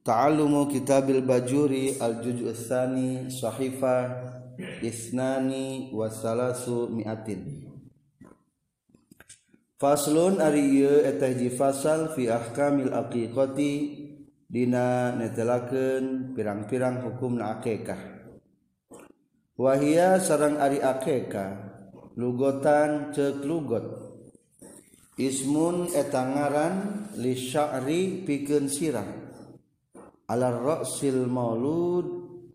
Ta'alumu kitabil bajuri al-juju tsani sahifah isnani wasalasu miatin. Faslun ari ieu eta hiji fasal fi ahkamil aqiqati dina netelakeun pirang-pirang hukumna akikah Wahia sarang ari akikah lugotan ceuk lugot. Ismun eta ngaran li sya'ri pikeun sirah. ala ra'sil maulud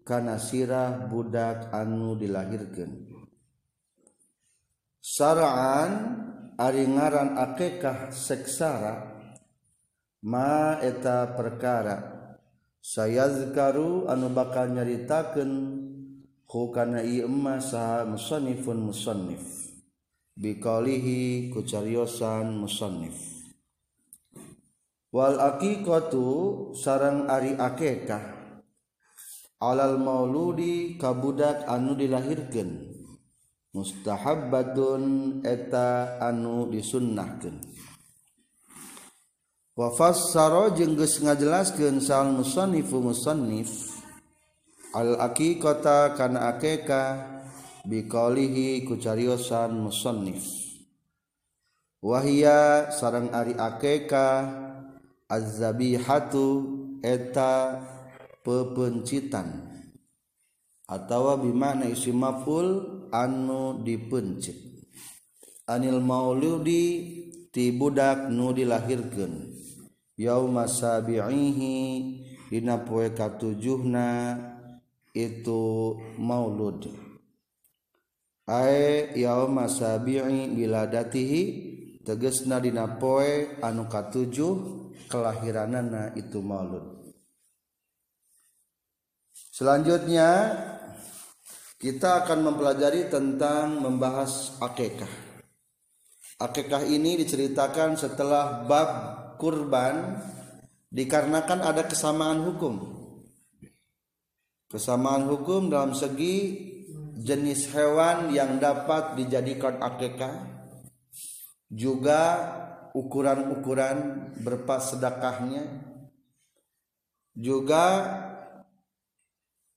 kana sirah budak anu dilahirkeun. Saraan ari ngaran akekah seksara ma eta perkara. Sayazkaru anu bakal nyaritakeun ku kana ieu saha musannifun musannif. Biqaulihi ku musannif. wal aqiqatu sarang ari akekah. Alal mauludi kabudak anu dilahirkeun. Mustahabbatun eta anu disunnahkeun. Wa fassara jeung geus ngajelaskeun sal musannifu musannif al aqiqata kana akekah biqalihi kucariosan musannif. Wahia sareng ari akekah azabihatu eta pepencitan. Atau bimana isi maful anu dipencit anil mauludi ti budak nu dilahirkeun. Yauma sabi'ihi dina poe katujuhna itu maulud. Ae yauma sabi'i biladatihi tegesna dina poe anu katujuh kelahiranana itu maulud. Selanjutnya kita akan mempelajari tentang membahas akekah akekah ini diceritakan setelah bab kurban dikarenakan ada kesamaan hukum. Kesamaan hukum dalam segi jenis hewan yang dapat dijadikan akekah juga ukuran-ukuran berupa sedekahnya. Juga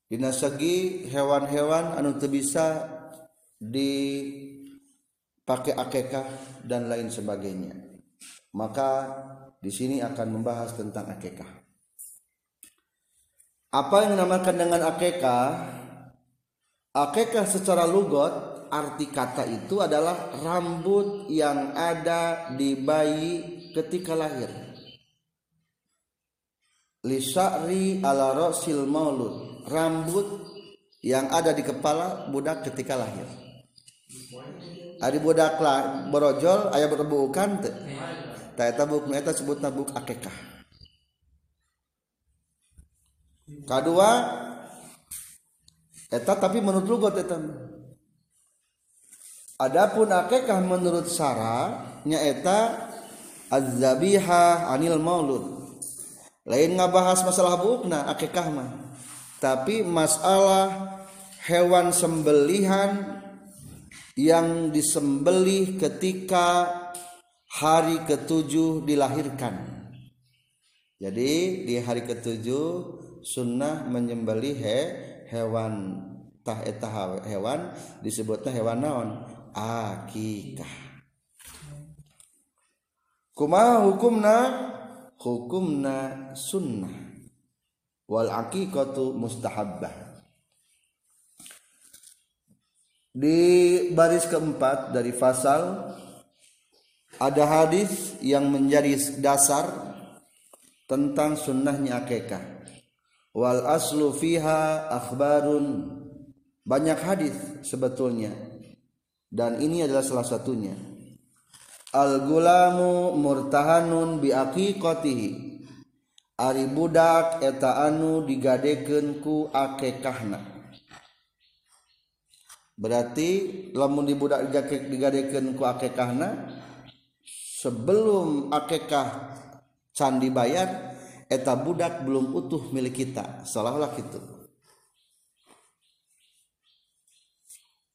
dina segi hewan-hewan anu teu bisa dipakai akekah dan lain sebagainya. Maka di sini akan membahas tentang akekah. Apa yang dinamakan dengan akekah? Akekah secara lugot arti kata itu adalah rambut yang ada di bayi ketika lahir. Lisari ala rosil maulud rambut yang ada di kepala budak ketika lahir. Ari budak lah borojol ayah berbukan teh. Tak eta buk eta sebut buk akekah. Kedua eta tapi menurut lugot eta adapun akekah menurut sara nyaeta az-zabiha anil maulud. Lain ngabahas masalah bukna akekah mah. Tapi masalah hewan sembelihan yang disembelih ketika hari ketujuh dilahirkan. Jadi di hari ketujuh sunnah menyembelih he hewan tah eta hewan disebutnya hewan naon akikah kumaha hukumna hukumna sunnah. Wal aqiqatu mustahabbah. Di baris keempat dari fasal ada hadis yang menjadi dasar tentang sunnahnya akikah wal aslu fiha akhbarun. Banyak hadis sebetulnya dan ini adalah salah satunya. Al-gulamu murtahanun biaqiqatihi Ari budak eta anu digadekeun ku akekahna. Berarti lamun di budak digadekeun ku akekahna sebelum akekah candi bayar eta budak belum utuh milik kita. Seolah-olah gitu.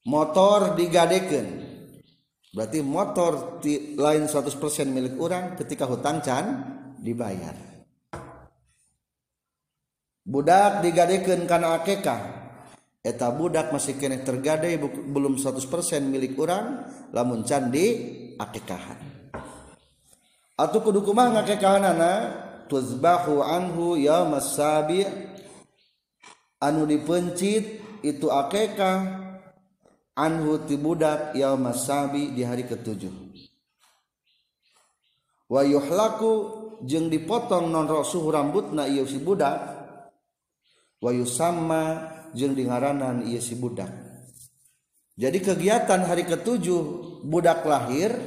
motor digadeken berarti motor ti, lain 100% milik orang ketika hutang can dibayar. Budak digadeken karena akekah eta budak masih kena tergade belum 100% milik orang lamun can di akekahan atau kudu kumah ngakekahanana tuzbahu anhu ya masabi anu dipencit itu akekah anhu ti budak ya masabi di hari ketujuh. Wa yuhlaku jeung dipotong non suhu rambutna ieu si budak. Wa yusamma jeung dingaranan ieu si budak. Jadi kegiatan hari ketujuh budak lahir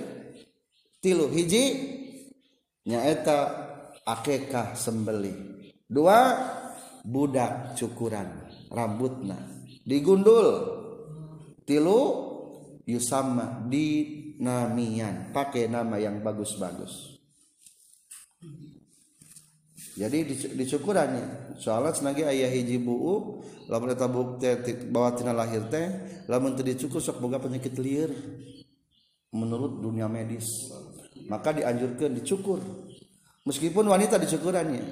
tilu hiji nyaeta akekah sembeli dua budak cukuran rambutna digundul tilu yusama di namian. Pakai nama yang bagus-bagus. Jadi dicukurannya soalnya senagi ayah hiji buu lamun eta bukti bahwa tina lahir teh lamun teu dicukur sok boga penyakit liar. Menurut dunia medis. Maka dianjurkan dicukur. Meskipun wanita dicukurannya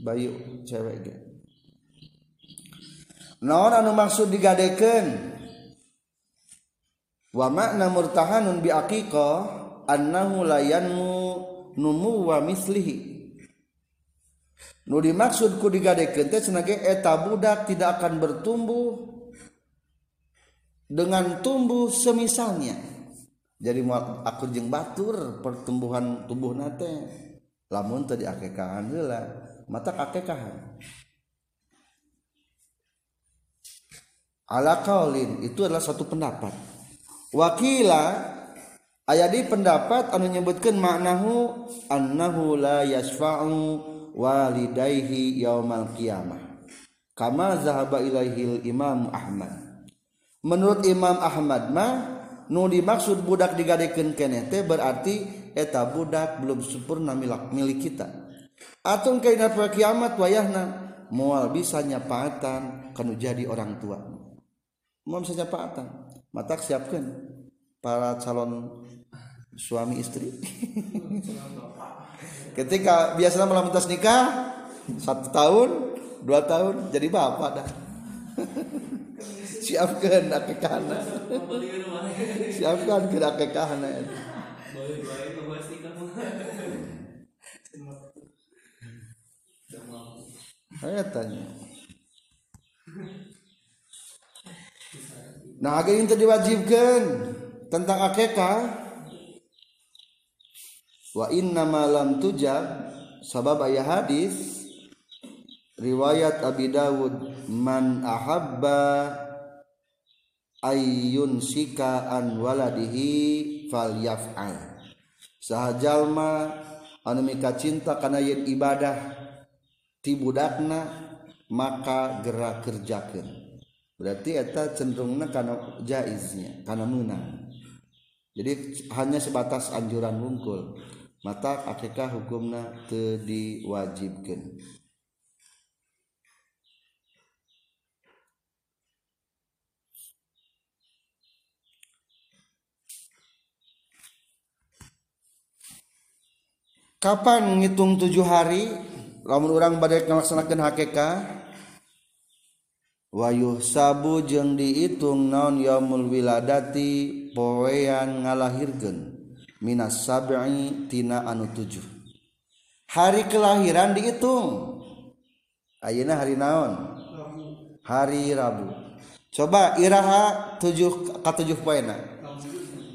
bayu cewek ge. Naon anu maksud digadekeun wa makna murtahanun bi aqiqah annahu la yanmu numu wa mislihi. Nu dimaksud ku digadekeun teh cenah eta budak tidak akan bertumbuh dengan tumbuh semisalnya. Jadi aku jeng batur pertumbuhan tubuh nate lamun tadi akekahan heula mata akekahan ala kaulin itu adalah satu pendapat wakila aya di pendapat anu nyebutkan maknahu annahu la yasfa'u walidayhi yaumal qiyamah. Kama zahaba ilaihil imam Ahmad. Menurut Imam Ahmad mah nu dimaksud budak digadekeun keneh teh berarti eta budak belum sempurna milik, milik kita. Atau kainat kiamat wayahna mual bisa nyapaatan kanu jadi orang tua. Mual bisa nyapaatan mata siapkan para calon suami istri. Ketika biasanya malam tas nikah satu tahun dua tahun jadi bapak dah. Siapkan akekana siapkan ke akekana saya tanya nah agar itu diwajibkan tentang akekah wa inna malam tujab. Sabab ayat hadis riwayat Abi Dawud man ahabba ayyun sika an waladihi fal yaf'al sahajalma anu mika cinta kana yen ibadah ti budakna maka gerak kerjakeun. Berarti eta cenderungna karena jaiznya karena menang jadi hanya sebatas anjuran wungkul mata akikah hukumna teu kapan ngitung tujuh hari? Lamun orang badai melaksanakan hakeka wayuh sabu jeung diitung naon yaumul wiladati poean ngalahirkeun. Minas sab'i tina anu tujuh. Hari kelahiran dihitung ayeuna hari naon? Hari Rabu. Coba iraha tujuh ka tujuh poena.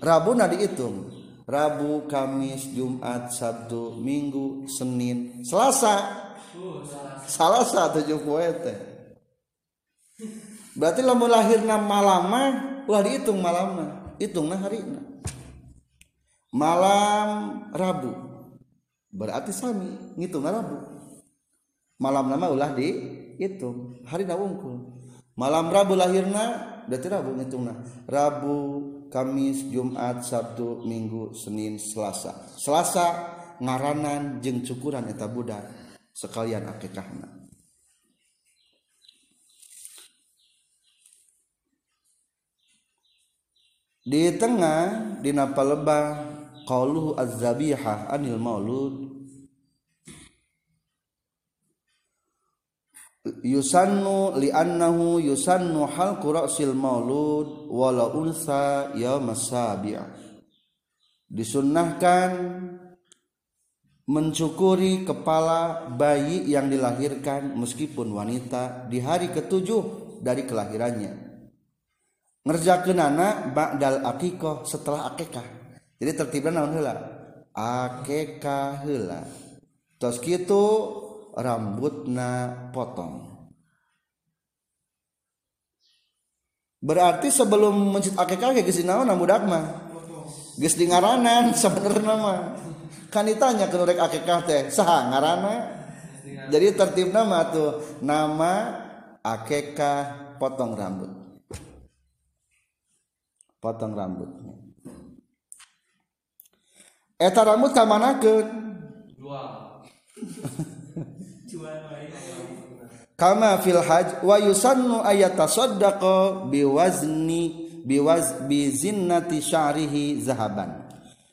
Rabu na dihitung Rabu, Kamis, Jumat, Sabtu, Minggu, Senin, Selasa. Selasa tujuh poe teh. Berarti lamun lahirna malam mah ulah dihitung malamna, hitungna harina. Malam Rabu. Berarti sami ngitungna Rabu. Malam nama ulah dihitung, harina wungkul. Malam Rabu lahirna berarti Rabu ngitungna. Rabu, Kamis Jumat Sabtu Minggu Senin Selasa Selasa ngaranan jeng cukuran eta budak sekalian akikahna di tengah di napa lebah qauluhu az-zabihah anil maulud. Yusannu li'annahu yusannu hal qura'sil maulud wala unsa yaum sabi' disunnahkan mencukuri kepala bayi yang dilahirkan meskipun wanita di hari ketujuh dari kelahirannya ngerjakeun anak ba'dal akikoh setelah akikah. Jadi tertibnya naon heula. Akikah heula. Tos kitu rambutna potong. Berarti sebelum mencit akikah ge geus naon budak mah? Geus di ngaranan sabenerna mah. Kan ditanya ke nurek akikah teh saha ngaranna? Jadi tertib nama tuh nama akikah potong rambut potong rambut. Eta rambut kamanakeun kama fil haj wa yusannu ayatasaddaqa biwazni biwaz bizinnati sya'rihi zahaban.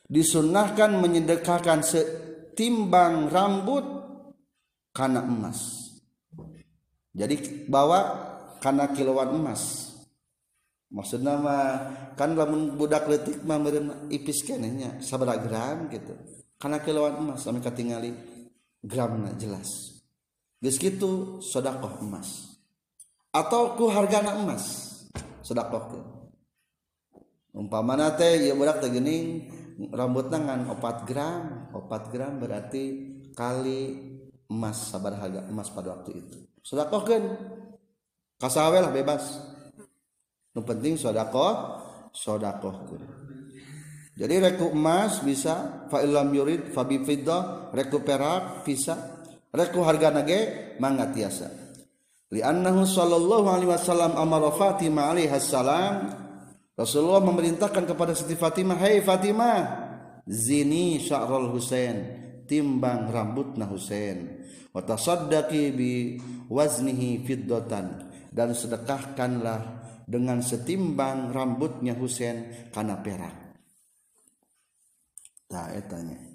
Disunnahkan menyedekahkan setimbang rambut karena emas. Jadi bawa karena kiloan emas maksudnya mah kan lamun budak letik mah meureun ipis kenehnya sabaraha gram gitu. Karena kiloan emas sampai katingali gramna jelas. Geus kitu sedekah emas. Atau ku hargana emas sedekah umpamana teh ieu budak teh geuning rambutna ngan 4 gram 4 gram berarti kali emas sabar harga emas pada waktu itu. Sedekahkeun kasawe lah bebas nu penting sedekah sedekahkeun jadi reku emas bisa fa illam yurid fa bi reku perak bisa reku harga nage mangga tiasa. Li'annahu sallallahu alaihi wasallam amara Fatimah alaihi salam Rasulullah memerintahkan kepada Siti Fatimah hey Fatimah zini sya'ral Husain timbang rambutna Husain. Wa tasaddaqi bi waznihi fiddatan. Dan sedekahkanlah dengan setimbang rambutnya Husain karena perak. Tak etanya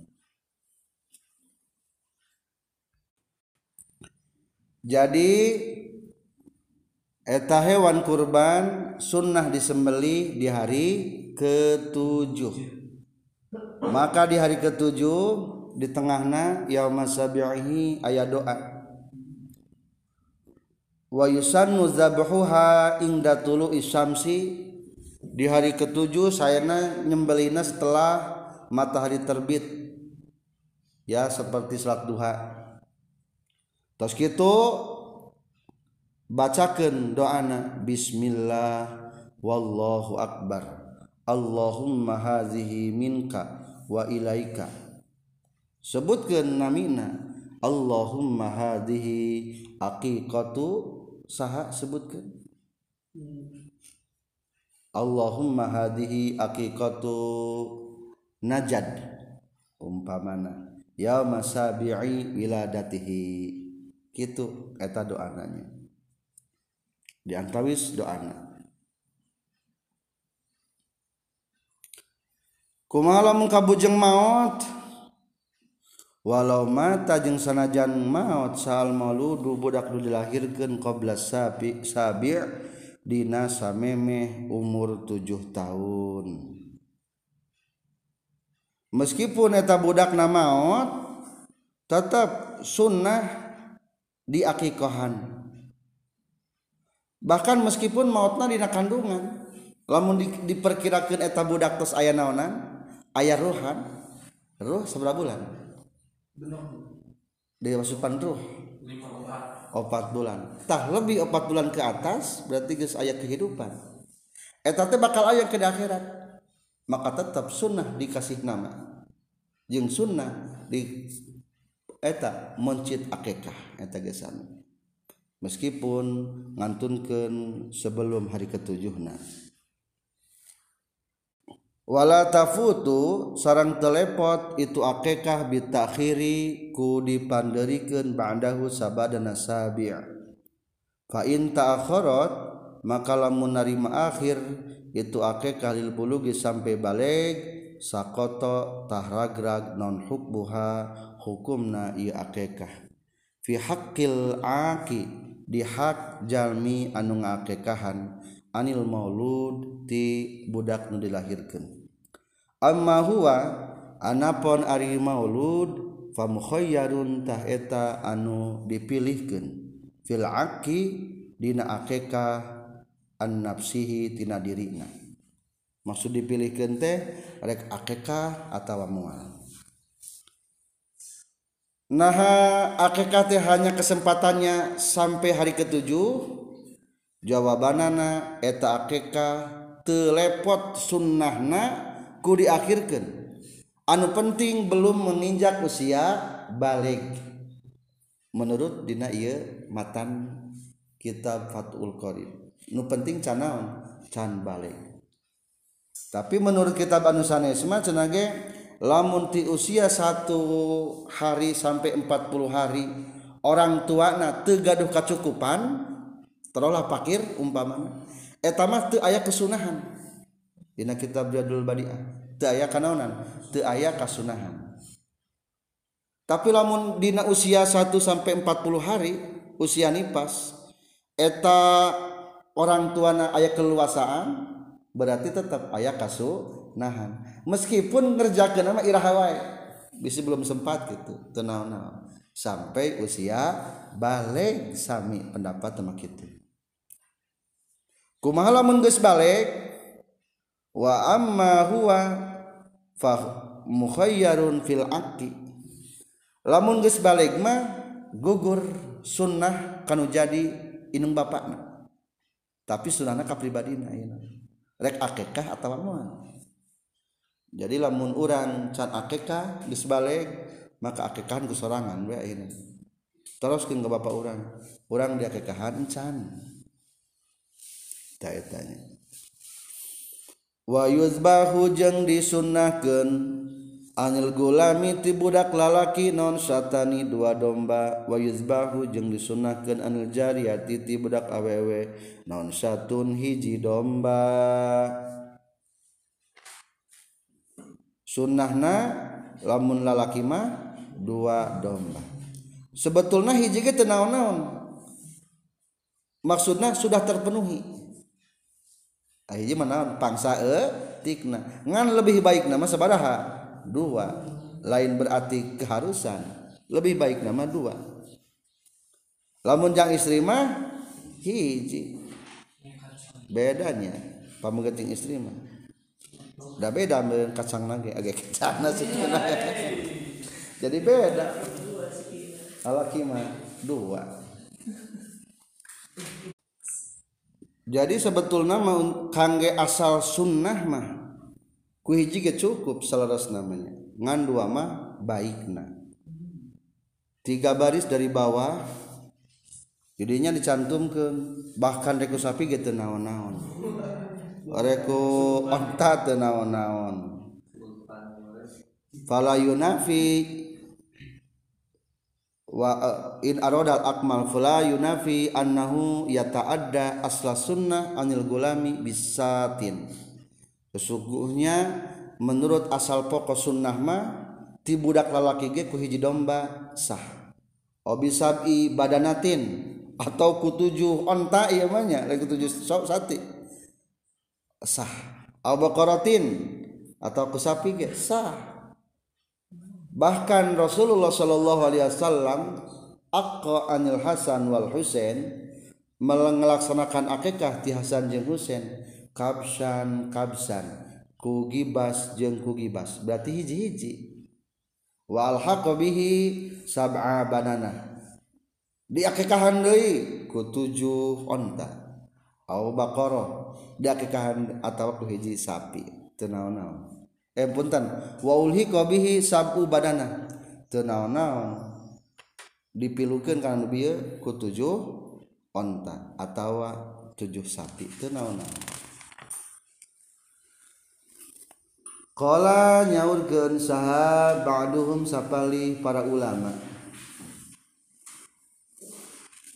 jadi eta hewan kurban sunnah disembeli di hari ketujuh. Maka di hari ketujuh di tengahna yaum sabihi ayat doa wa yusannu zabhuha inda tulu isyamsi di hari ketujuh sayana nyembelina setelah matahari terbit. Ya seperti salat duha. Tos gitu bacakan doana bismillah wallahu akbar. Allahumma hazihi minka wa ilaika. Sebutkan namina Allahumma hadhihi aqiqatu saha sebutkan. Allahumma hadhihi aqiqatu najad. Umpamana ya masabi'i wiladatihi. Gitu eta doananya di antawis doana kumaha lamun kabujeng maot walau mata jeung sanajan maut sal mauludu budak nu dilahirkeun qabla sabi sabi dina samemeh umur tujuh tahun. Meskipun eta budak na maut tetap sunnah diakikohan bahkan meskipun mautna dina kandungan lamun di, diperkirakan eta budak tos aya naonan aya ruhan ruh seberapa bulan. dia masukan ruh opat bulan. Tak lebih opat bulan ke atas berarti guys ayat kehidupan. Eta teh bakal ayat ke akhirat. Maka tetap sunnah dikasih nama. Jeung sunnah di eta mencit akikah eta geus meskipun ngantunkeun sebelum hari ketujuh nah wala tafutu sarang telepot itu akekah bitakhiri ku dipanderikan ba'dahu sabadana sabi' fa in ta'akharat maka lamun narima akhir itu akekah lil bulugi sampai balik sakoto tahragrag non hukbuha hukumna ieu akekah. Fi haqqil aki dihak Jami anu ngakekahan anil maulud di budak nu amma huwa anapon ari maulud famukhayyarun taheta anu dipilihkeun. Fil aqi dina akekah an nafsihi tina dirina. Maksud dipilihkeun teh rek akekah atawa mual. Naha akeka teh hanya kesempatannya sampai hari ketujuh. Jawabanana eta akeka telepot sunnahna ku diakhirkan anu penting belum menginjak usia balik. Menurut dina ieu matan kitab fatul Qarib nu penting canaon can balik. Tapi menurut kitab anu cenage cenah ge lamun ti usia satu hari sampai 40 hari orang tuana teu gaduh kecukupan terolah pakir umpamana. Eta mah teu aya kesunahan. Dina kitab Jadul Badiah. aya kanonan te aya kasunahan. Tapi lamun dina usia 1 sampai 40 hari usia nipas eta orang tuana ayah keluasaan berarti tetap ayah kasunahan. Meskipun ngerjakan nama irahawai bisa belum sempat gitu tenau-nau sampai usia balik sami pendapat tema gitu kumaha lamun geus balik wa amma huwa fa mukhayyarun fil aqi lamun geus balik mah gugur sunnah kanu jadi inung bapakna. Tapi sunnahna kapribadina ayeuna rek akekah atawa moal. Jadi lamun urang can akekah geus balik maka akekahan ku sorangan we ayeuna teruskeun ke bapak urang urang dia akekahan encan tak tanya wayuzbahu jeung disunnahkeun. Anil gulami ti budak lalaki non satani dua domba. Wayuzbahu jeng disunnahkeun anil jariyati ti budak awewe non satun hiji domba. Sunnahna lamun lalaki mah dua domba. Sebetulnya hiji ge naon-naon. Maksudnya sudah terpenuhi. hiji mana pangsa e tikna. Ngan lebih baik nama sabaraha? Dua. Lain berarti keharusan. Lebih baik nama dua. Lamun jang istri mah hiji. Bedanya pamenggeting istri mah. Da beda dengan kacang nage. Agak kacana sih. Jadi beda. Alaki mah dua. jadi sebetulnya mau kangge asal sunnah mah kuhiji ge cukup selaras namanya. Ngan dua mah baikna. Tiga baris dari bawah jadinya dicantumkan bahkan reku sapi ge teu naon-naon. Reku onta teu naon-naon. Fala yunafi wa eh, in aradal akmal fala yunafi annahu yata'adda asla sunnah anil gulami bisatin. Sesungguhnya menurut asal pokok sunnah mah ti budak lalaki ge ku hiji domba sah. Obisabi badanatin atau ku tujuh onta mah nya lain tujuh sati. Sah. Abaqaratin atau ku sapi ge sah bahkan Rasulullah Shallallahu Alaihi Wasallam akko anil Hasan wal Husain melaksanakan akikah ti Hasan jeung Husain. Kabsan kabsan. Kugibas jeung kugibas. Berarti hiji-hiji. Wa alhaqo bihi sab'a banana. Diakikahan deui ku tujuh onta. Au baqarah. Diakikahan atawa ku hiji sapi. Teu naon-naon. eh punten. Waulhi kobihi sabu badana. Tenau naon dipilukan karena bieu ku tujuh onta atau tujuh sapi. Tenau naon Kala nyaurkeun saha ba'duhum sapali para ulama.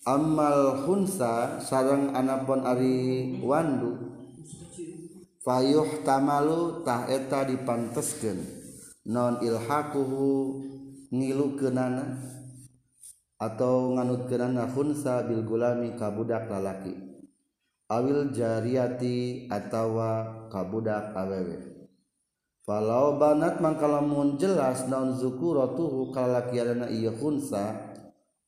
Amal hunsa sarang anapon ari wandu. Fayuh tamalutaheta dipantesken non ilhakuhu ngilu kenana atau nganut kenana hunsa Bil gulami kabudak lalaki. Awil jariyati atawa kabudak awewe. Falau banat mangkalamun jelas naon zukuratuhu kalakiana iya hunsa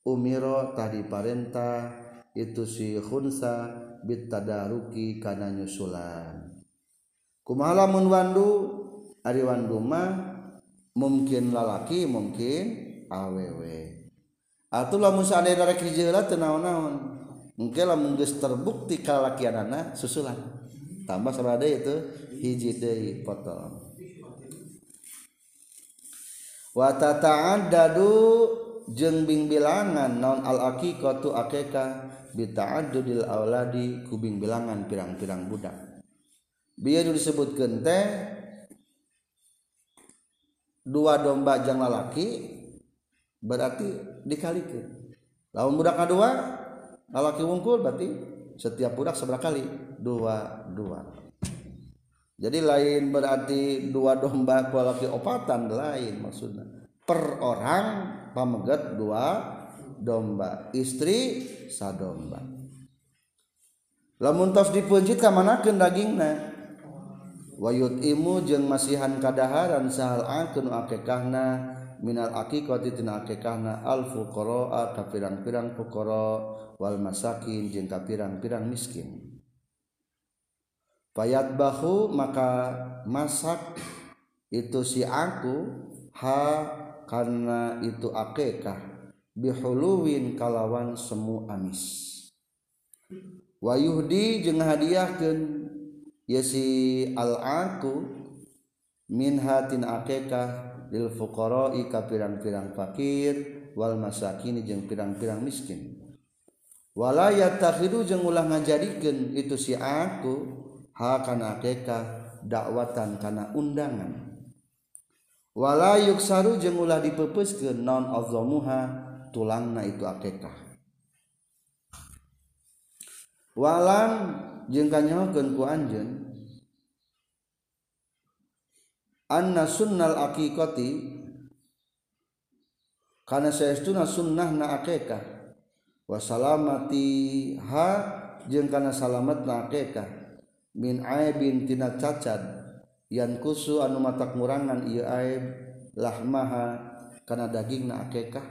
umiro tadi parenta itu si hunsa bitadaruki kana nyusulan. Kumaha lamun wandu? Ari wandu mah mungkin lalaki mungkin awewe. Atau lamun saadaya rek hijrah teu naon-naon. Mungkin lamun geus terbukti kalakianana susulan. Tambah sabada itu hiji deui potong. Wa tata'addadu jeung bing bilangan naon al aqiqatu akeka bi ta'addudil auladi kubing bilangan pirang-pirang budak biar disebutkeun teh dua domba jang lalaki berarti dikalikan. Lawan budak kedua lalaki wungkul berarti setiap budak seberapa kali dua dua. Jadi lain berarti dua domba lalaki opatan lain maksudnya. Per orang pamegat dua domba istri sadomba lamun tos dipunjit kamanakeun dagingna wayut imu jeung masihan kadaharan sahal angkeun akekahna minal aqiqati tina akikahna al fuqara ka pirang-pirang wal masakin jeung ka pirang-pirang miskin. Payat bahu maka masak itu si aku ha karena itu akikah bihuluwin kalawan semu amis. Wa yuhdi jeung hadiahkeun yasi al-aku minhatin akekah lil fuqara'i ka pirang-pirang fakir wal masakin jeung pirang-pirang miskin. Wala yatakhidu jeung ulah ngajadikeun itu si aku ha kana akekah dakwatan kana undangan. Wala yuksaru jeung ulah dipepeuskeun naon azamuha tulangna itu akekah walam jeung kanyawakeun ku anjeun. Anna sunnal aqiqati karena saestuna sunnah na akekah wasalamati ha jeung kana salamet na akekah min aibin tina cacad yan kusu anu mata kurangan ieu aib lahmaha kana daging na akekah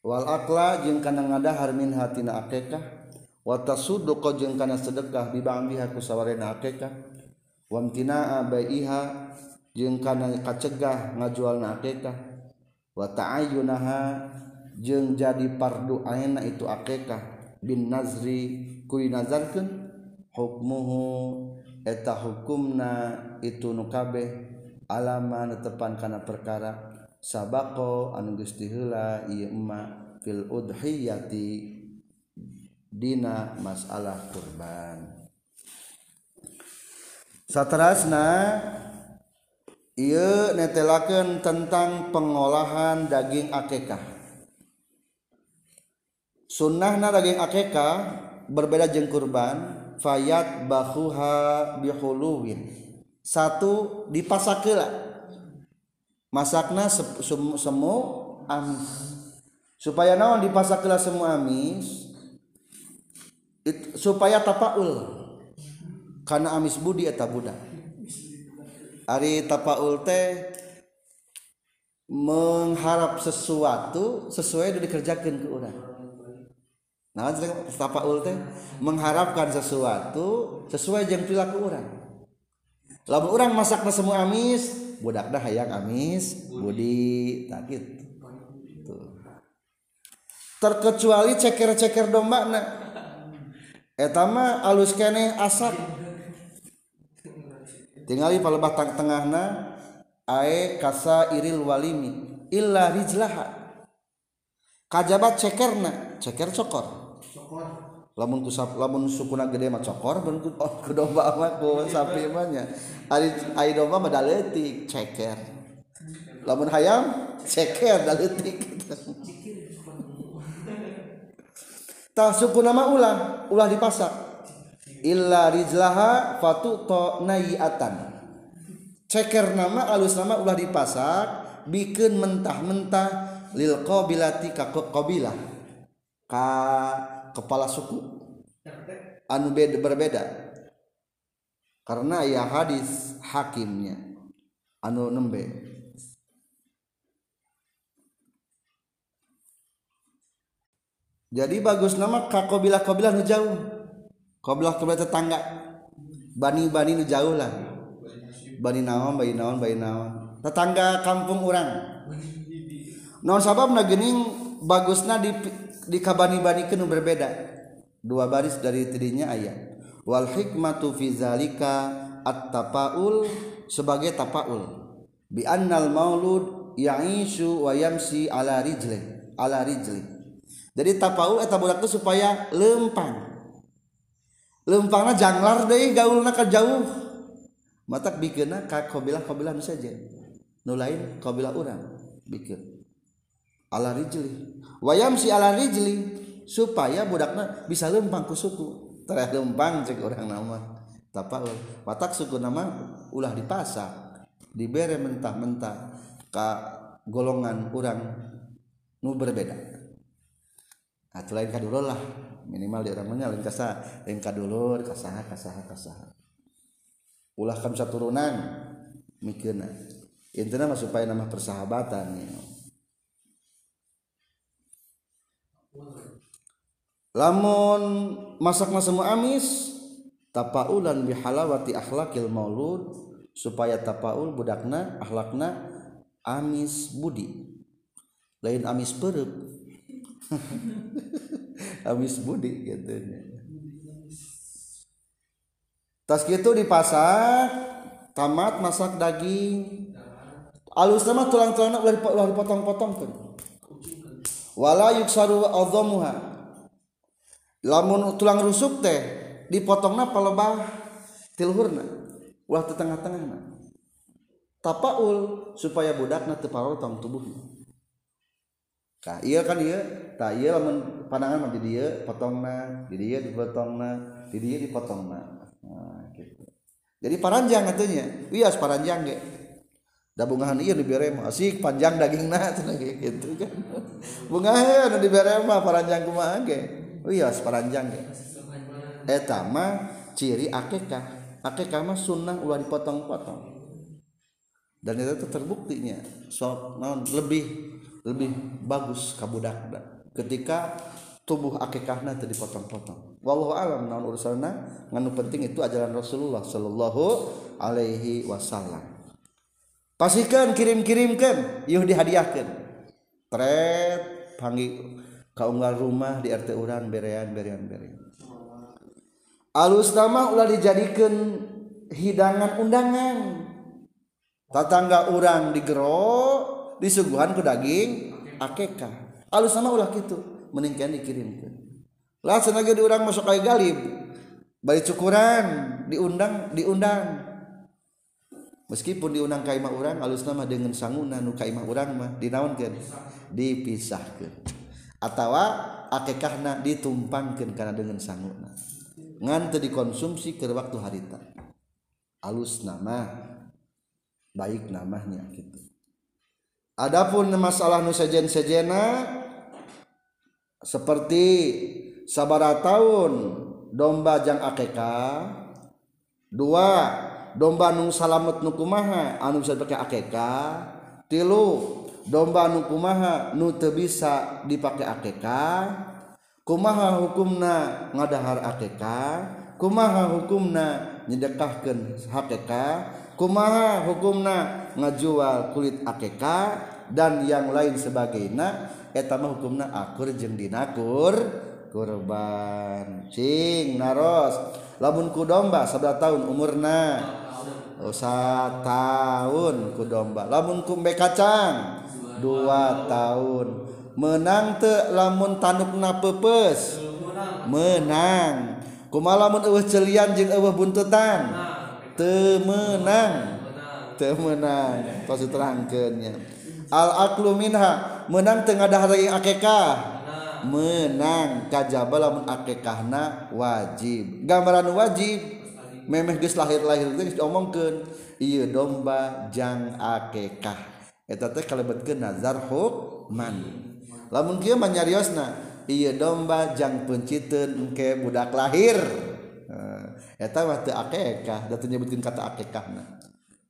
wal akla jeung kana ngadahar minha tina akekah wa tasudduq jeung kana sedekah bibangdiha ku sawarena akekah wa imtinaa baiha jeung kana kacegah ngajual na akekah wa ta'ayyunaha jeung jadi pardu aina itu akekah bin nazri kuy nazarkeun hukmuhu eta hukumna itu nu kabeh. Alama netepan kana perkara. Sabako anu geus ieu emma fil udhiyati dina masalah kurban. Saterasna ia netelaken tentang pengolahan daging akekah. Sunnahna daging akekah berbeda jeng kurban fayat bahuha bihuluwin. Satu dipasakila. Masakna semu amis. Supaya naon dipasakila semu amis? It, supaya tapaul. Karena amis budi eta budak. Ari tapaul teh mengharap sesuatu sesuai itu dikerjakan ke orang nah tapaul teh mengharapkan sesuatu sesuai yang perilaku orang lamun orang masakna semua amis budak dah hayang amis budi tak gitu. Terkecuali ceker-ceker domba nah. etama alus kene asap. Tinggali pala batang tengahna ae kasa iril walimi illa rijlaha. Kajabat cekerna ceker cokor. Cokor. Lamun kusap lamun sukuna gede mah cokor ben ku oh, ku domba mah ku sapi mah nya. Ari ai domba mah daleutik ceker. Lamun hayam ceker daleutik suku nama ulah ulah dipasak. Illa rijlaha fatu to ceker nama alus nama ulah dipasak bikin mentah-mentah lil qabilati ka qabilah. Ka kepala suku. Anu beda berbeda. Karena ya hadis hakimnya. Anu nembe. Jadi bagus nama ka qabilah qabilah nu jauh. Qabilah qabilah tetangga. Bani bani nu jauh lah. Bani naon bani naon bani naon. Tetangga kampung orang non sabab na gening bagusna di di kabani bani kenu berbeda? Dua baris dari tidinya ayat wal hikmatu fi zalika at tapaul sebagai tapaul bi annal maulud ya'ishu wa yamsi ala rijli ala rijli jadi tapau eta budak tuh supaya lempang. Lempangna janglar deui gaulna ka jauh. Matak bikeuna ka kabilah-kabilah nu saja. Nu lain kabilah urang bikeun. Ala rijli. Wayam si ala rijli supaya budakna bisa lempang ku suku. Terah lempang cek orang nama. Tapaul matak suku nama ulah dipasak dibere mentah-mentah ka golongan urang nu berbeda. Atau lain kadulur lah. Minimal di orang lain kasa lain kadulur kasaha kasaha kasaha ulah kam turunan mikirna. Intinya supaya nama persahabatan know. lamun masakna semua amis tapaulan bihalawati akhlakil maulud supaya tapaul budakna akhlakna amis budi. Lain amis perep habis budi gitu tas gitu dipasak tamat masak daging. Alus nama tulang tulangnya udah udah dipotong-potong tuh. Wala yuksaru adzamuha lamun tulang rusuk teh dipotongna palebah tilhurna ulah teu tengah-tengahna tapaul supaya budakna teu palotong tubuhnya Nah, iya kan iya. Tak iya lamun pandangan mah di dia potongna. Di dia dipotongna. Di dia dipotongna. Nah, gitu. Jadi paranjang katanya. Iya paranjang ge. Da bungahan iya dibere mah asik panjang dagingna cenah gitu kan. Bungahan anu dibere mah paranjang kumaha ge. Oh iya paranjang ge. Eh, Eta mah ciri akikah akikah mah sunnah ulah dipotong-potong. Dan itu terbuktinya. Sok naon lebih. lebih bagus kabudak ketika tubuh akikahna tadi dipotong-potong. Wallahu alam naon urusanna? Nganu penting itu ajaran Rasulullah sallallahu alaihi wasallam. Pastikan kirim-kirimkan yuh dihadiahkan tret panggil kaunggal rumah di RT urang berean berean berean. Alus nama ulah dijadikan hidangan undangan. Tatangga urang digero disuguhan ke daging akekah alus sama ulah gitu meningkan dikirimkan lah sengaja diurang masuk kayak galib. Balik cukuran diundang diundang. Meskipun diundang kaimah orang alus nama dengan sangunan nu kaimah orang mah dinaunkan dipisahkan atau akekahna ditumpangkan karena dengan sangunan ngan teu dikonsumsi ke waktu harita. Alus nama baik namanya gitu Adapun masalah nu sejen-sejena seperti sabara tahun domba jang akeka dua domba nu salamet nu kumaha anu bisa pakai akeka tilu domba nu kumaha nu teu bisa dipakai akeka kumaha hukumna ngadahar akeka kumaha hukumna nyedekahkeun akeka kumaha hukumna ngajual kulit akeka dan yang lain sebagainya eta mah hukumna akur jeung dinakur kurban. Cing naros. Lamun ku domba sabda tahun umurna. Usa tahun ku domba. Lamun kumbe kacang dua tahun menang te lamun tanukna pepes. Menang. Kumalamun eueuh celian jeung eueuh buntutan temenang. Temenang. Tos diterangkeunnya al aklu minha. Menang tengah dahari akekah? Menang. Kajaba lamun akekahna wajib. Gambaran wajib. Memeh geus lahir-lahir geus diomongkeun. Ieu domba jang akekah. Eta teh kalebetkeun nazar hukman. Lamun kieu manyariosna ieu domba jang penciteun engke budak lahir. eta mah teu akekah da teu nyebutkeun kata akekahna.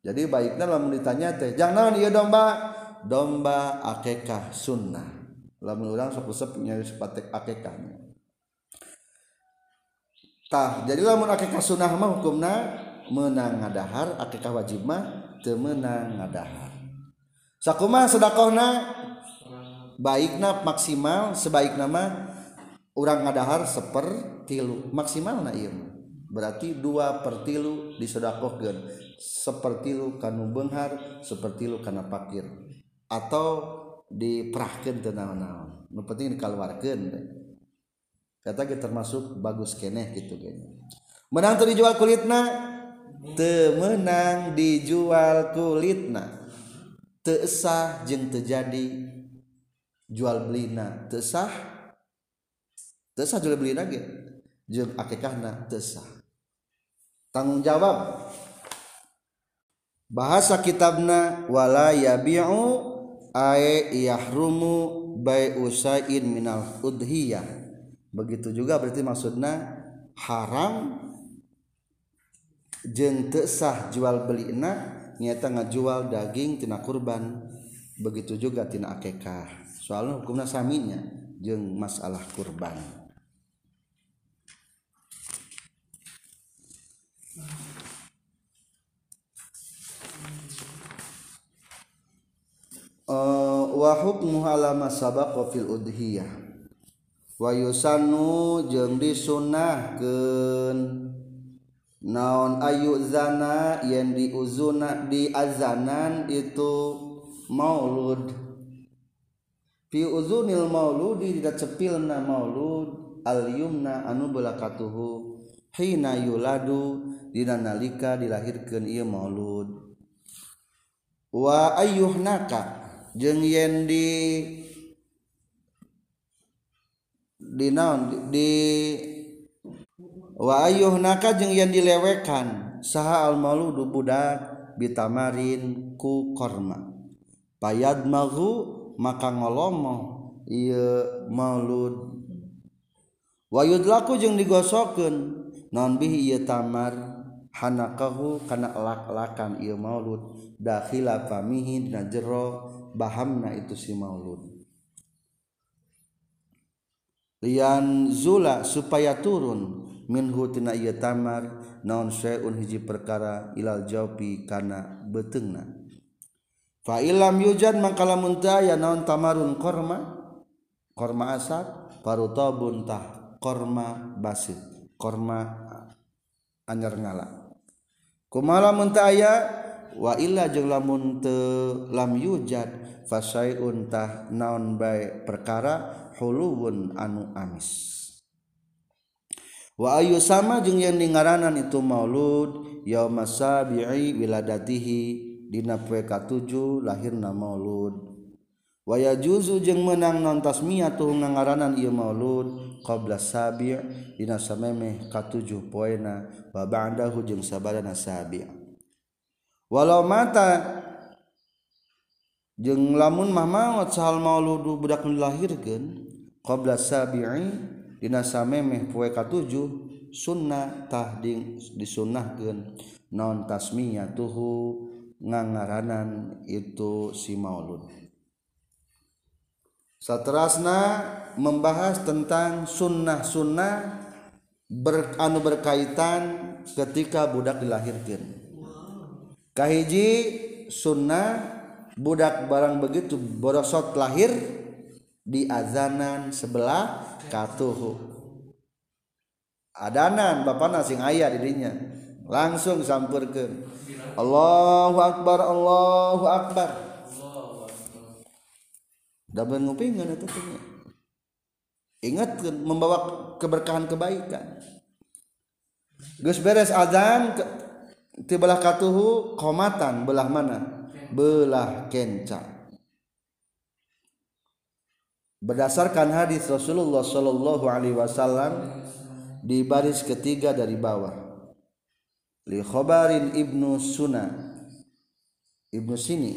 Jadi baiknya lamun ditanya teh jangan naon? Ieu domba. Domba akekah sunnah. Lamun urang sok nyari sepatek akekahnya tah jadi lamun akekah sunnah mah hukumna menang ngadahar akekah wajib mah teu meunang ngadahar. Sakumaha sedekahna baikna maksimal sebaik nama orang ngadahar seper tilu maksimal na ieu mah. Berarti dua pertilu disedekahkeun sepertilu kanu benghar sepertilu kana pakir. Atau diperahkeun teu naon-naon nu penting dikeluarkeun kata kita termasuk bagus keneh gitu kayaknya menang tuh dijual kulitna? Temenang dijual kulitna. Tesah jeng terjadi jual belina. Tesah tesah jual beli lagi jeng akikahna tesah tanggung jawab bahasa kitabna wala yabi'u ay yahrumu bai usain minal udhiyah. Begitu juga berarti maksudnya haram jeng tesah jual beli na nyata ngajual daging tina kurban. Begitu juga tina akekah. Soalnya hukumnya saminya jeng masalah kurban Uh, wa hukmu lama sabaqa fil udhiyah. Wa yusannu jeung disunnahkeun. Naon ayu zana yang diuzuna di azanan itu maulud. Fi uzunil mauludi tidak cepilna maulud. Al yumna anu belakatuhu hina yuladu dina nalika dilahirkeun ieu maulud. Wa ayyuhnaka jeung yen di dinaon di wa ayyuhnaka jeung yen dilewekan saha al mauludu budak bitamarin ku korma. Payad mahu maka ngolomo ieu maulud. Wayudlaku jeung digosokeun non bihi iya tamar hanakahu kana elak-elakan iya maulud. Dakhila famihi dina jero bahamna itu si maulud. Lian zula supaya turun. Minhu tina ieu tamar naon syai'un hiji perkara ilal jawfi kana beteungna fa ilam yujad mangkala mun aya naon tamarun korma? Korma asad parutabun tah korma basit. Korma anyar ngala. Kumala menta aya wa illa jeung lamun teu lam yujad fasaiun tah naon bae perkara huluwun anu amis. Wa ayu sama jeung yang dingaranan itu maulud yauma sabi'i wiladatihi dina poe ka 7 lahirna maulud. waya juzu jeung menang nontasmia tuh ngaranan ieu maulud qabla sabi' dina samemeh katujuh poena wa ba'dahu jeung sabadana sabi' walau mata jeung lamun mah maot sahal mauludu budak dilahirkeun qabla sabi'i dina samemeh poe katujuh sunnah tahding disunnahkeun non tasmiyatuhu ngangaranan itu si maulud. Satrasna membahas tentang sunnah-sunnah ber, anu berkaitan ketika budak dilahirkan. Kahiji sunnah budak barang begitu borosot lahir di azanan sebelah katuhu. Adanan bapak nasing ayah dirinya langsung sampurkan Allahu Akbar Allahu Akbar double ngupingan itu punya. Ingat membawa keberkahan kebaikan. Gus beres azan ke, belah katuhu komatan belah mana? Belah kencang berdasarkan hadis Rasulullah Shallallahu Alaihi Wasallam di baris ketiga dari bawah. Li khobarin ibnu Suna. Ibnu Sini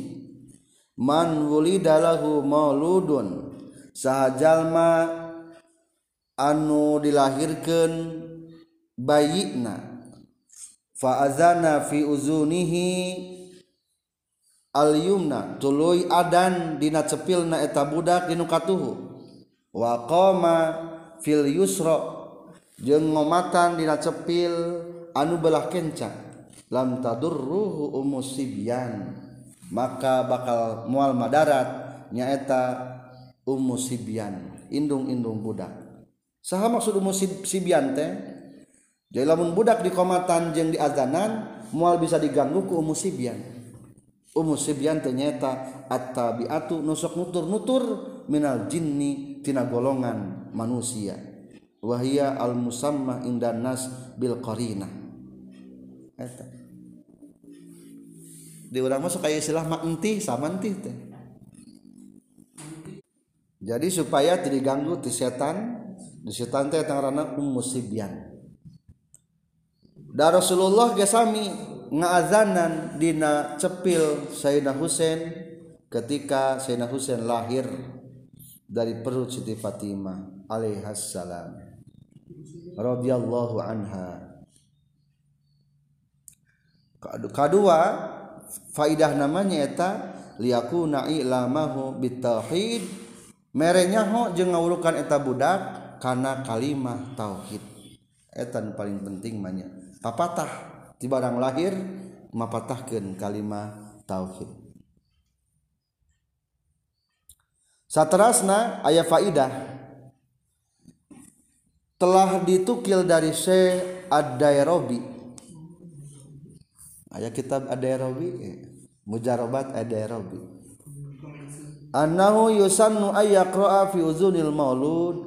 manwulidalahu mauludun. Sahajallma anu dilahirkan bayina. Faazana fi uzunihi al yumna tuluy adan dina cepilna eta budak dinu katuhu. Wa qama fil yusra. Jeung ngomatan dina cepil anu belah kencang lam tadurruhu umusibyan maka bakal mual madarat nyaeta ummu sibian indung-indung budak. Saha maksud ummu sibian teh? Jadi lamun budak di komatan jeung di azanan mual bisa diganggu ku ummu sibian ummu sibian teh nyaeta at-tabiatu nusuk nutur-nutur minal jinni tina golongan manusia. Wahia al-musamma indan nas bil qarinah eta. Di urang masuk kayak istilah mak entih sama entih teh. Jadi supaya tidak diganggu ti setan di setan teh tangarana ummu sibyan da Rasulullah gesami ngaazanan dina cepil Sayyidina Husain ketika Sayyidina Husain lahir dari perut Siti Fatimah alaihassalam radhiyallahu anha. Kedua faidah namanya eta liyakuna ilamahu bitauhid. Merenya ho jeung ngawulukan eta budak kana kalimah tauhid. Eta paling penting manya. Papatah di barang lahir mapatahkeun kalimah tauhid. Satrasna aya faidah. Telah ditukil dari Syekh Ad-Dairobi. Ayat kitab Ad-Dairobi Mujarobat Ad-Dairobi. Annahu yusannu ayyaqra'a fi uzunil maulud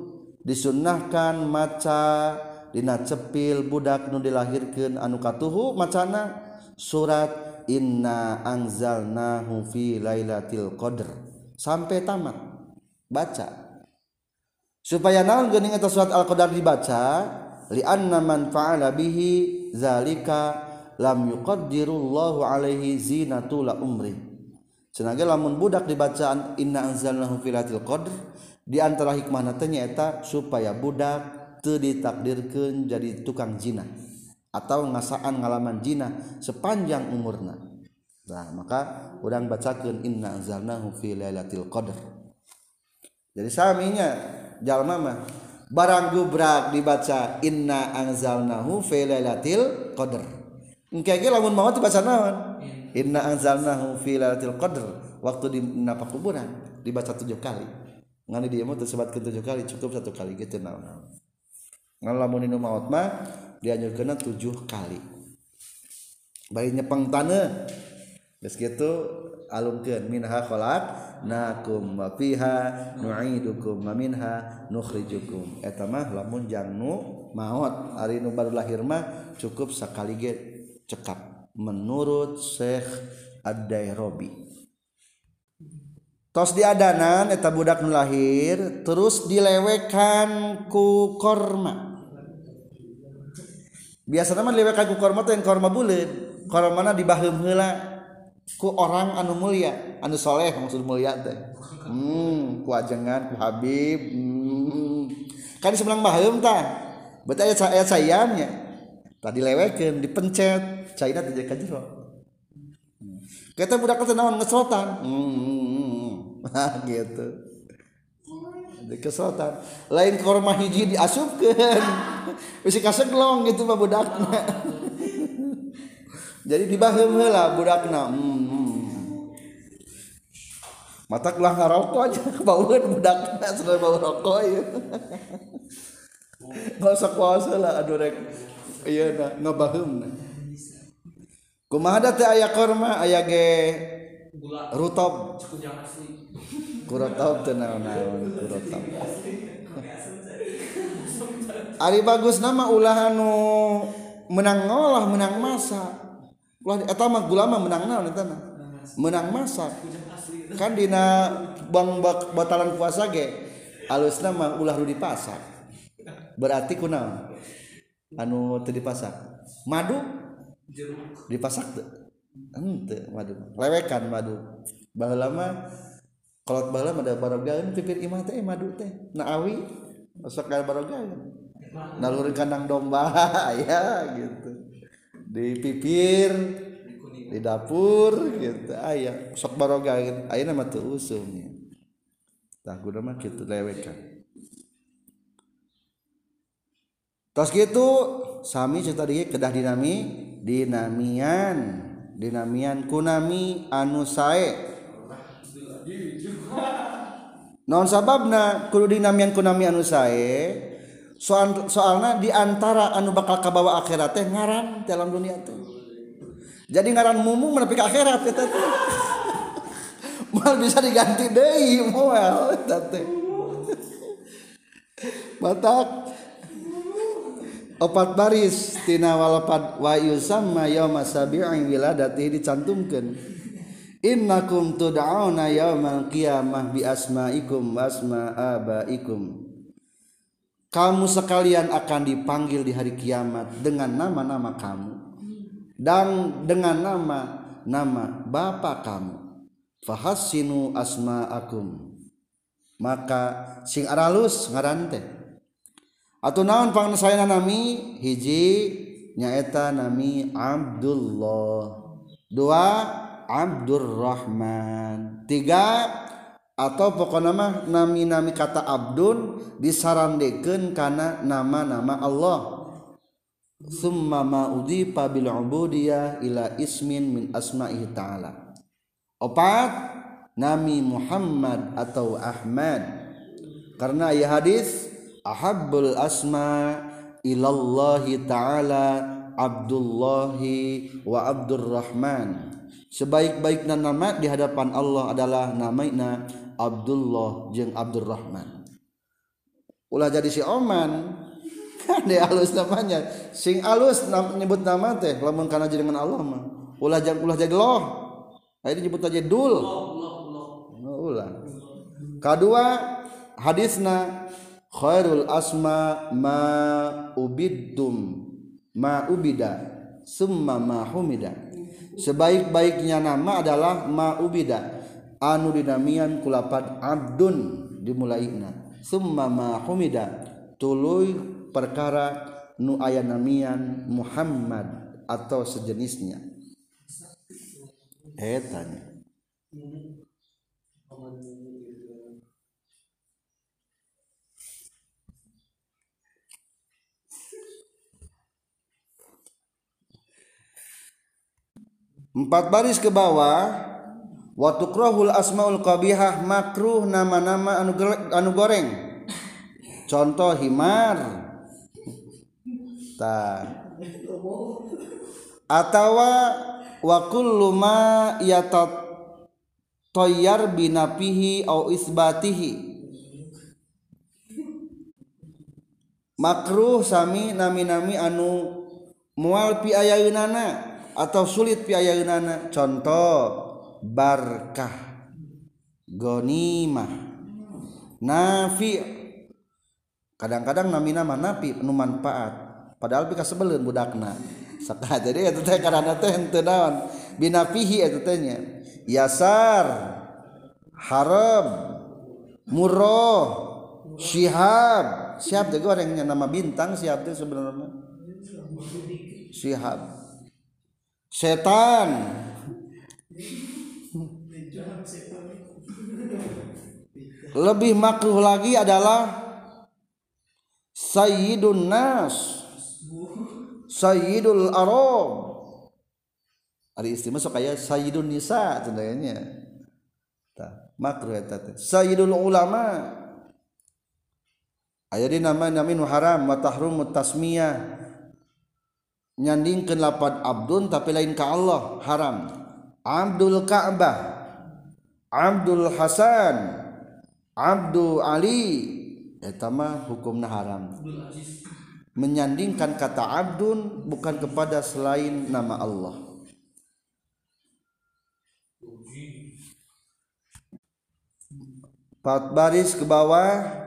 disunnahkan maca dina cepil budak nu dilahirkeun anu katuhu macana? Surat inna anzalnahu fi lailatul qadr. Sampai tamat. Baca. Supaya naon geuning eta surat al-qadar dibaca? Li anna man fa'ala bihi zalika lam yuqaddirullahu alaihi zinatul umri. Cenage lamun budak dibacaan inna anzalnahu filatil qadr di antara hikmahna teh nyaeta supaya budak teu ditakdirkeun jadi tukang zina atau ngasaan ngalaman zina sepanjang umurna. Nah maka urang bacakeun inna anzalnahu fi lailatul qadr. Jadi saminya jalma mah barang gubrak dibaca inna anzalnahu fi lailatul qadr. Engke ge lamun maot dibaca naon? Inna anzalnahu fi lailatul qadr. Waktu di napa kuburan dibaca tujuh kali. Ngani dia mah ke tujuh kali cukup satu kali gitu naon? Ngan lamun inu maot mah dianjurkeun tujuh kali. Bari nyepeng tanah. Geus kitu alumkeun minha khalaq nakum wa fiha nu'idukum wa minha nukhrijukum. Eta mah lamun jangnu maot ari nu baru lahir mah cukup sakali ge cekap menurut Syekh Ad-Dairobi tos diadanan eta budak nu lahir terus dilewekan ku korma. Biasanya mah dilewekan ku korma teh korma buleud korma dibaheum heula ku orang anu mulia anu soleh maksud mulia teh. Hmm ku ajengan ku habib hmm. kan sebelang baheum tah. Berarti ayat ayat sayangnya tadi lewekeun dipencet. Ka jero hmm. kita budak teh naon ngesotan. Hmm. nah gitu. Di kesotan. Lain korma hiji diasupkeun. Bisi kaseglong gitu mah budakna. Jadi dibaheum heula budakna. Hmm, hmm. mata kelah ngarokok aja. Baueun budakna sudah bau rokok ya Masa kuasa lah aduh rek Iya da, nobaun. Kumaha teh aya korma? Aya ge rutob. Kurotob teh naon-naon kurotob. Ari bagus nama ulah anu menang ngolah menang masak. Ulah eta mah gulama menang naon eta mah? Menang masak. Kan dina bang batalan puasa ge alusna mah ulah nu dipasak berarti kunaon anu dipasak? Madu? Dipasak ente madu. Lewekan madu. Bah lama kalau bala ada barogan pipir imah teh eh, madu teh. Naawi masuk ke barogan naluri kandang domba ya gitu. Di pipir di dapur gitu. Ayah sok barogan ayah nama tuh usumnya tak guna mah gitu lewekan. Tos gitu sami cerita dia kedah dinami dinamian dinamian kunami anu sae. Non sababna kudu dinamian kunami anu sae soal soalna di antara anu bakal kabawa akhirat teh ngaran dalam dunia teh. Jadi ngaran mumu menepi ke akhirat kita teh. Mal bisa diganti deui moal teh matak opat baris tina walapat wa yusamma yauma sabi'i wiladati dicantumkeun innakum tud'auna yaumal qiyamah bi asma'ikum wa asma'abaikum kamu sekalian akan dipanggil di hari kiamat dengan nama-nama kamu dan dengan nama nama bapak kamu. Fahassinu asma'akum. Maka sing aralus ngarante atau naon pangan nami? Hiji nyaeta nami Abdullah. Dua Abdurrahman. Tiga atau pokok nama nami-nami kata Abdun disarandekan karena nama-nama Allah. Summa ma'udi pabil ubudiyah ila ismin min asma'ihi ta'ala. Opat nami Muhammad atau Ahmad. Karena ya hadis ahabbul asma ilallahi ta'ala Abdullahi wa Abdurrahman. Sebaik-baiknya nama di hadapan Allah adalah namanya Abdullah jeung Abdurrahman. Ulah jadi si Oman. Kan dia alus namanya. Sing alus nyebut nama teh lamun kana dengan Allah mah. Ulah jangan ulah jadi loh. Akhirnya nyebut aja dul. Ulah. Kedua hadisna khairul asma ma ubidum ma ubida summa ma humida. Sebaik-baiknya nama adalah ma ubida. Anu dinamian kulapat abdun dimulaina summa ma humida tuluy perkara nu aya namian Muhammad atau sejenisnya. Etanya empat baris ke bawah waktu krohul asmaul qbihah makruh nama-nama anu, anu goreng. Contoh himar. Ta. Atawa wa kullu ma yatat toyar binapihi au isbatihi. Makruh sami nami-nami anu mual pi ayayunana. Atau sulit piayana contoh barkah gonimah nafi. Kadang-kadang nami nama nafi penuh manfaat. Padahal pika sebelum budakna. Saka jadi itu teh karena teh henteu naon? Binafihi itu tehnya yasar harab murroh syihab. Siap teh gorengnya nama bintang siap teh sebenarnya syihab setan. Lebih makruh lagi adalah sayyidun nas. Sayyidul arab ada istimewa sok kayak sayyidun nisa contohnya. Makruh eta sayyidul ulama. Aya di nama nama haram wa tahrum tasmiyah nyandingkeun lapan abdun tapi lain ka Allah. Haram. Abdul Ka'bah. Abdul Hasan. Abdul Ali. Eta mah hukumna haram. Menyandingkan kata abdun bukan kepada selain nama Allah. Empat baris ke bawah.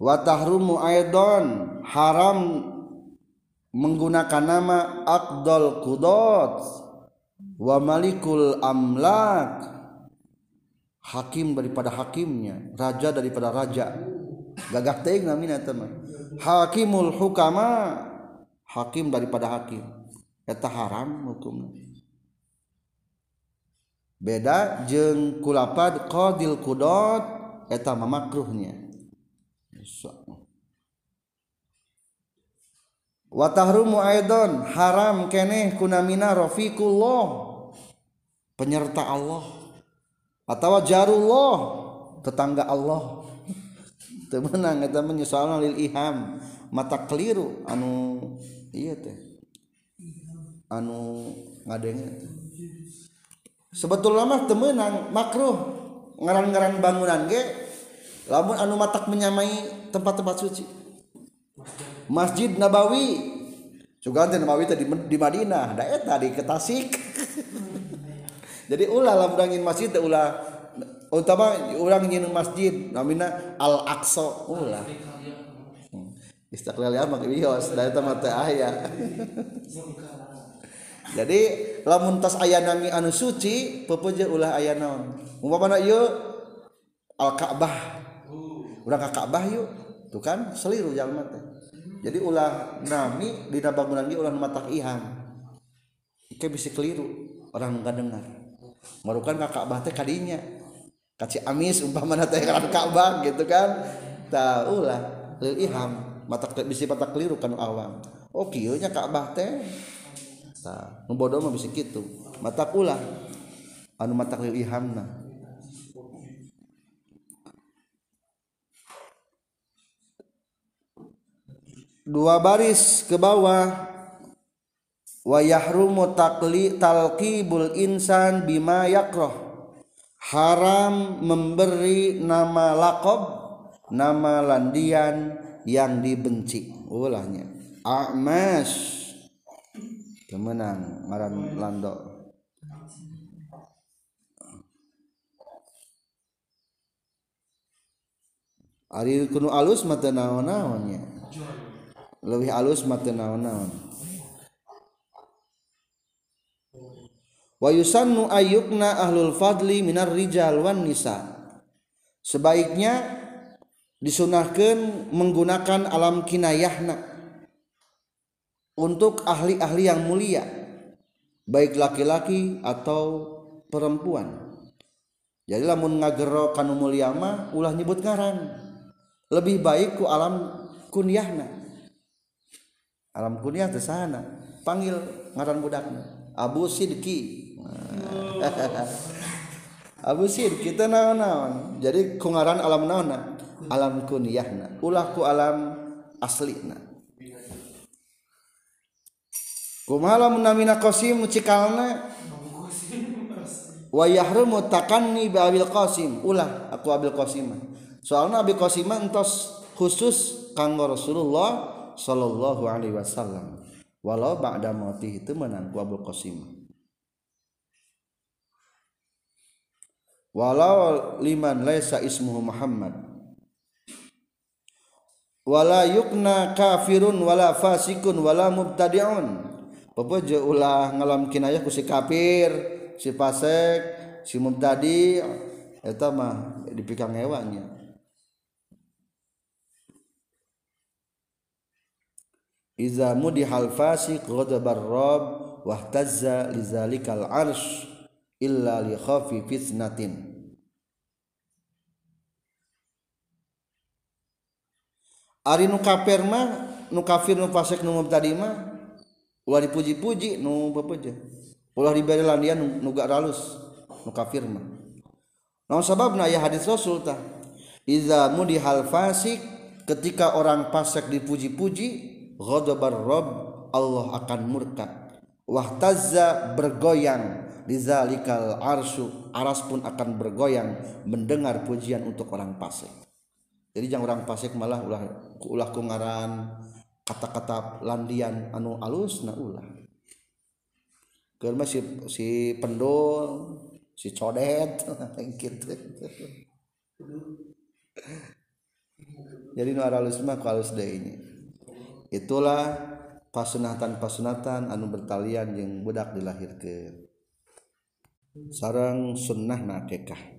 Wa tahrumu aidon haram menggunakan nama Aqdal Qudot wa Malikul Amlak. Hakim daripada hakimnya raja daripada raja. Gagah teing namina teman hakimul hukama hakim daripada hakim. Eta haram hukum beda jeng kulapad qadil kudot eta makruhnya. Wa watahrumu aidon haram keneh kunamina rafiqullah penyerta Allah. Atau jarullah tetangga Allah. Temenang eta menyesalna lil iham. Mata keliru anu iya teh. Anu ngadenge sebetulnya mah temenang makruh. Ngaran-ngaran bangunan ge lamun anu matak menyamai tempat-tempat suci. Masjid Nabawi. Suganti Nabawi tadi di Madinah. Da eta di Ketasik. Jadi ulah lah masjid teh ulah utama urang nyieun masjid namina Al Aqsa ulah hmm. istiqlal ya bios da eta mah teh aya. Jadi lamun tas aya nami anu suci pepeje ulah aya naon. Umpamana ieu Al Ka'bah urang ka Ka'bah yuk tuh kan seliru jalma teh. Jadi ulah nami di bangunan dia ulah matak iham Ike bisa keliru orang nggak dengar. Marukan kakak bah teh kadinya. Kaci amis umpama teh kan Ka'bah gitu kan. Tahu lah iham. Mata bisa mata keliru kan awam. Oh kieu nya Ka'bah teh. Tah nu bodoh mah bisa kitu. Mata ulah anu mata keliru ihamna dua baris ke bawah. Wa yahrumu taqli talqibul insan bima yakroh haram memberi nama lakob nama landian yang dibenci. Ulahnya. A'mas kemenang ngaran lando Ari kuno alus mata naon-naonnya lebih halus mata naon-naon. Wa yusannu ayyukna ahlul fadli minar rijal wan nisa. Sebaiknya disunahkan menggunakan alam kinayahna untuk ahli-ahli yang mulia baik laki-laki atau perempuan. Jadi lamun ngagero kanu mulia mah ulah nyebut ngaran. Lebih baik ku alam kunyahna alam kunyah ke sana. Panggil ngaran budaknya. Abu Sidki Abu Sidki kita naon-naon. Jadi kungaran alam naon alam kunyahna ulah ku alam aslina. Kumaha lamun namina qasim cikalna wa yahrumu takanni bi abil qasim. Ulah aku abil qasim soalna abil qasim entos khusus kanggo Rasulullah Shallallahu Alaihi Wasallam. Walau ba'da mati itu menangku Abu Qasim. Walau liman laisa ismuhu Muhammad. Wala yukna kafirun wala fasikun wala mubtadi'un. Pepeje ulah ngalam kinayah ku si kafir si fasik si mubtadi eta mah dipikang hewannya Iza mudihal fasiq ghadabar rabb wahtazza lizalikal arsh illa li khafi fitnatin. Ari nu kafir mah nu kafir nu fasik nu mubtadi mah ulah dipuji-puji nu bepeje ulah diberi landian nu, nu gak ralus nu kafir mah. Naon sababna aya hadis Rasul tah? Iza mudihal fasik ketika orang fasik dipuji-puji ghodobar rob Allah akan murka. Wahtazza bergoyang. Lizalikal arsu aras pun akan bergoyang mendengar pujian untuk orang pasik. Jadi jangan orang pasik malah ulah ulah kungaran kata-kata landian anu alus na ulah. Kalau si, si pendol si codet gitu. Jadi nu alus mah ku alus deui itulah pasunatan-pasunatan anu bertalian yang budak dilahirkan sarang sunnah nakekah